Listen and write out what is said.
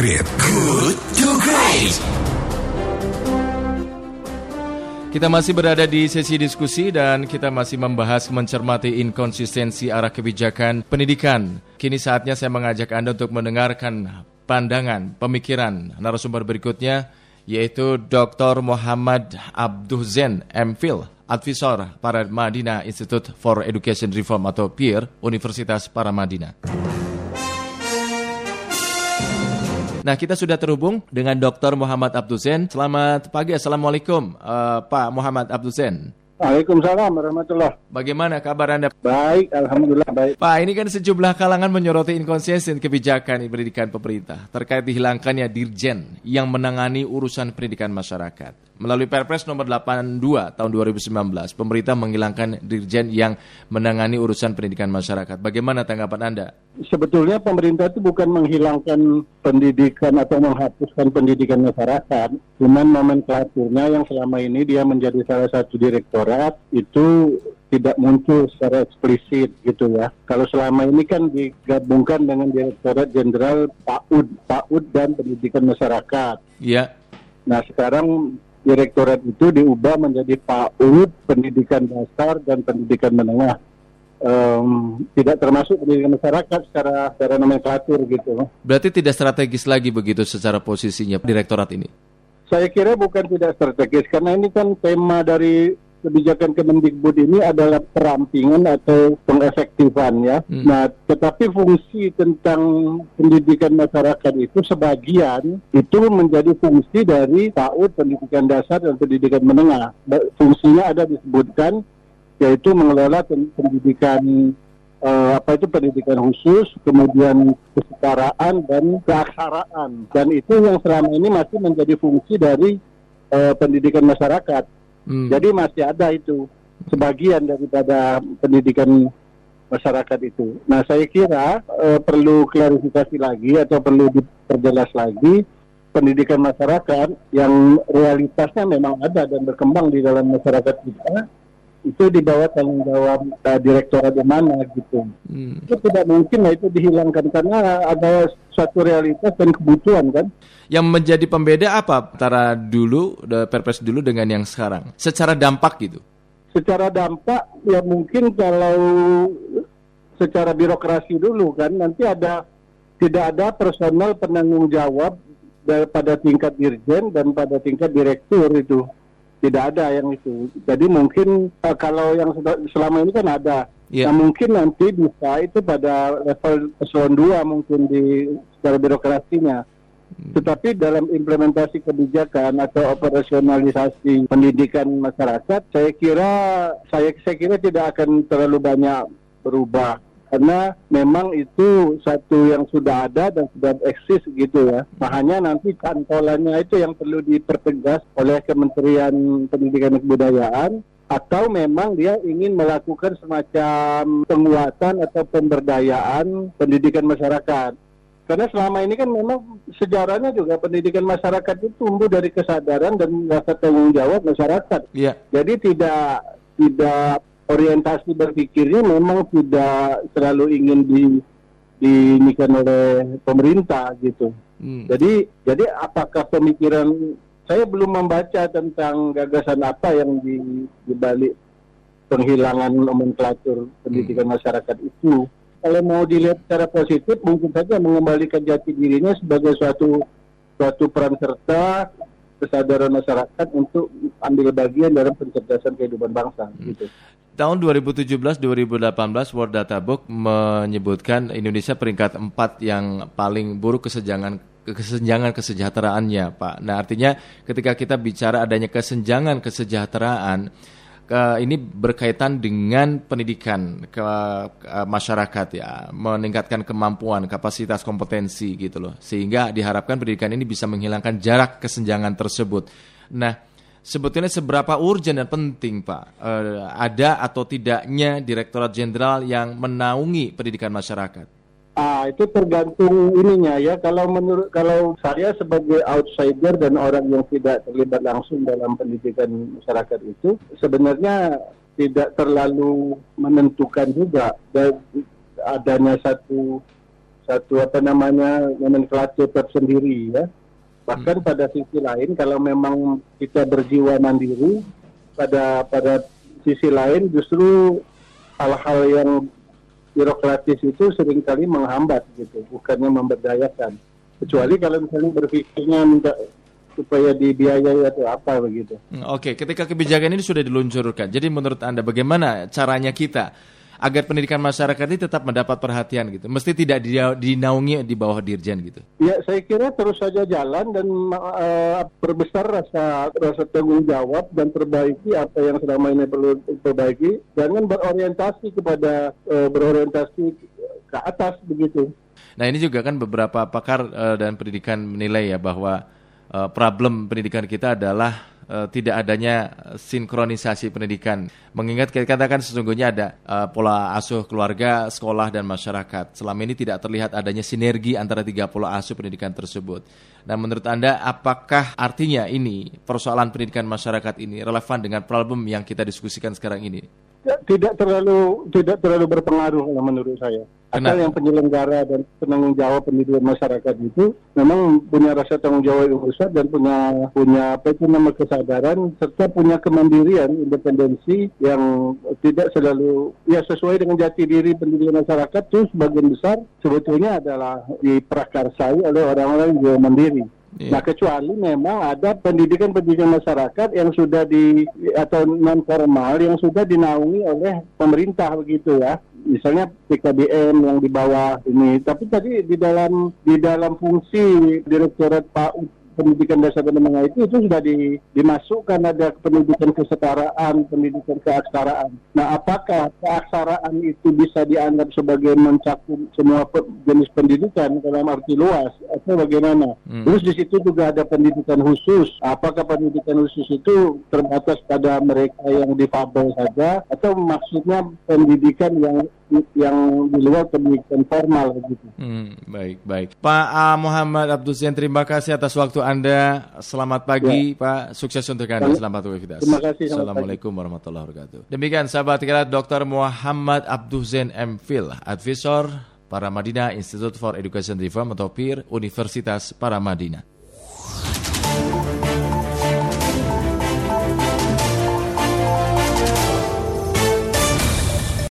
Great. Good to Great. Kita masih berada di sesi diskusi dan kita masih membahas mencermati inkonsistensi arah kebijakan pendidikan. Kini saatnya saya mengajak Anda untuk mendengarkan pandangan, pemikiran narasumber berikutnya yaitu Dr. Muhammad Abduzen MPhil, advisor Paramadina Institute for Education Reform atau PIR Universitas Paramadina. Nah, kita sudah terhubung dengan Dr. Muhammad Abduzen. Selamat pagi, Assalamualaikum, uh, Pak Muhammad Abduzen. Waalaikumsalam warahmatullah. Bagaimana kabar Anda? Baik, alhamdulillah baik. Pak, ini kan sejumlah kalangan menyoroti inkonsistensi kebijakan pendidikan pemerintah terkait dihilangkannya dirjen yang menangani urusan pendidikan masyarakat. Melalui Perpres nomor 82 tahun 2019, pemerintah menghilangkan dirjen yang menangani urusan pendidikan masyarakat. Bagaimana tanggapan Anda? Sebetulnya pemerintah itu bukan menghilangkan pendidikan atau menghapuskan pendidikan masyarakat, cuman nomenklaturnya yang selama ini dia menjadi salah satu direktorat itu tidak muncul secara eksplisit gitu ya. Kalau selama ini kan digabungkan dengan Direktorat Jenderal PAUD, PAUD dan Pendidikan Masyarakat. Iya. Nah sekarang direktorat itu diubah menjadi PAUD pendidikan dasar dan pendidikan menengah um, tidak termasuk pendidikan masyarakat secara secara nomenklatur gitu. Berarti tidak strategis lagi begitu secara posisinya direktorat ini? Saya kira bukan tidak strategis karena ini kan tema dari kebijakan Kemendikbud ini adalah perampingan atau pengefektifan ya. Hmm. Nah, tetapi fungsi tentang pendidikan masyarakat itu sebagian itu menjadi fungsi dari PAUD pendidikan dasar dan pendidikan menengah. Fungsinya ada disebutkan yaitu mengelola pendidikan uh, apa itu pendidikan khusus, kemudian kesetaraan dan keaksaraan. Dan itu yang selama ini masih menjadi fungsi dari uh, pendidikan masyarakat. Hmm. Jadi masih ada itu sebagian daripada pendidikan masyarakat itu. Nah, saya kira e, perlu klarifikasi lagi atau perlu diperjelas lagi pendidikan masyarakat yang realitasnya memang ada dan berkembang di dalam masyarakat kita itu di bawah tanggung jawab uh, direktorat di mana gitu. Hmm. Itu tidak mungkin lah itu dihilangkan karena ada suatu realitas dan kebutuhan kan. Yang menjadi pembeda apa antara dulu Perpres dulu dengan yang sekarang? Secara dampak gitu. Secara dampak ya mungkin kalau secara birokrasi dulu kan nanti ada tidak ada personal penanggung jawab pada tingkat dirjen dan pada tingkat direktur itu tidak ada yang itu. Jadi mungkin uh, kalau yang selama ini kan ada. Yeah. Nah, mungkin nanti bisa itu pada level eselon 2 mungkin di secara birokrasinya. Hmm. Tetapi dalam implementasi kebijakan atau operasionalisasi pendidikan masyarakat, saya kira saya saya kira tidak akan terlalu banyak berubah karena memang itu satu yang sudah ada dan sudah eksis gitu ya. Nah, hanya nanti kantolannya itu yang perlu dipertegas oleh Kementerian Pendidikan dan Kebudayaan atau memang dia ingin melakukan semacam penguatan atau pemberdayaan pendidikan masyarakat. Karena selama ini kan memang sejarahnya juga pendidikan masyarakat itu tumbuh dari kesadaran dan rasa tanggung jawab masyarakat. Yeah. Jadi tidak tidak orientasi berpikirnya memang tidak terlalu ingin di dinikahi oleh pemerintah gitu. Hmm. Jadi jadi apakah pemikiran saya belum membaca tentang gagasan apa yang di, di balik penghilangan nomenklatur pendidikan hmm. masyarakat itu. Kalau mau dilihat secara positif, mungkin saja mengembalikan jati dirinya sebagai suatu suatu peran serta kesadaran masyarakat untuk ambil bagian dalam pencerdasan kehidupan bangsa. Hmm. Gitu. Tahun 2017-2018 World Data Book menyebutkan Indonesia peringkat 4 yang paling buruk kesenjangan kesenjangan kesejahteraannya, Pak. Nah, artinya ketika kita bicara adanya kesenjangan kesejahteraan ke, ini berkaitan dengan pendidikan ke, ke masyarakat ya, meningkatkan kemampuan, kapasitas, kompetensi gitu loh. Sehingga diharapkan pendidikan ini bisa menghilangkan jarak kesenjangan tersebut. Nah, sebetulnya seberapa urgent dan penting Pak uh, ada atau tidaknya Direktorat Jenderal yang menaungi pendidikan masyarakat? Ah, itu tergantung ininya ya. Kalau menurut kalau saya sebagai outsider dan orang yang tidak terlibat langsung dalam pendidikan masyarakat itu sebenarnya tidak terlalu menentukan juga dan adanya satu satu apa namanya nomenklatur tersendiri ya. Bahkan pada sisi lain kalau memang kita berjiwa mandiri pada pada sisi lain justru hal-hal yang birokratis itu sering kali menghambat gitu, bukannya memberdayakan. Kecuali kalau misalnya berpikirnya minta supaya dibiayai atau apa begitu. Hmm, Oke, ketika kebijakan ini sudah diluncurkan, jadi menurut Anda bagaimana caranya kita agar pendidikan masyarakat ini tetap mendapat perhatian gitu? Mesti tidak dinaungi di bawah dirjen gitu. Ya, saya kira terus saja jalan dan perbesar rasa rasa tanggung jawab dan perbaiki apa yang selama ini perlu diperbaiki. Jangan berorientasi kepada eh, berorientasi ke atas begitu. Nah ini juga kan beberapa pakar eh, dan pendidikan menilai ya bahwa eh, problem pendidikan kita adalah eh, tidak adanya sinkronisasi pendidikan. Mengingat katakan sesungguhnya ada eh, pola asuh keluarga, sekolah dan masyarakat. Selama ini tidak terlihat adanya sinergi antara tiga pola asuh pendidikan tersebut. Nah menurut Anda apakah artinya ini persoalan pendidikan masyarakat ini relevan dengan problem yang kita diskusikan sekarang ini? Tidak terlalu tidak terlalu berpengaruh menurut saya. Asal Kenapa? yang penyelenggara dan penanggung jawab pendidikan masyarakat itu memang punya rasa tanggung jawab yang besar dan punya punya apa itu nama kesadaran serta punya kemandirian independensi yang tidak selalu ya sesuai dengan jati diri pendidikan masyarakat itu sebagian besar sebetulnya adalah diprakarsai oleh orang-orang yang mandiri. Iya. Nah kecuali memang ada pendidikan-pendidikan masyarakat yang sudah di atau non formal yang sudah dinaungi oleh pemerintah begitu ya. Misalnya PKBM yang di bawah ini. Tapi tadi di dalam di dalam fungsi Direktorat PAUD pendidikan dasar dan menengah itu itu sudah di- dimasukkan ada pendidikan kesetaraan, pendidikan keaksaraan. Nah, apakah keaksaraan itu bisa dianggap sebagai mencakup semua pe- jenis pendidikan dalam arti luas atau bagaimana? Hmm. Terus di situ juga ada pendidikan khusus. Apakah pendidikan khusus itu terbatas pada mereka yang difabel saja atau maksudnya pendidikan yang yang di luar pendidikan formal begitu? Hmm, baik, baik. Pak A. Muhammad Abdul Zain, terima kasih atas waktu Anda. Selamat pagi, Pak. Sukses untuk Anda. Selamat beraktivitas. Terima kasih, Assalamualaikum warahmatullahi wabarakatuh. Demikian, sahabat kira Dr. Muhammad Abdul Zain MPhil, Advisor Paramadina Institute for Education Reform atau PIR Universitas Paramadina.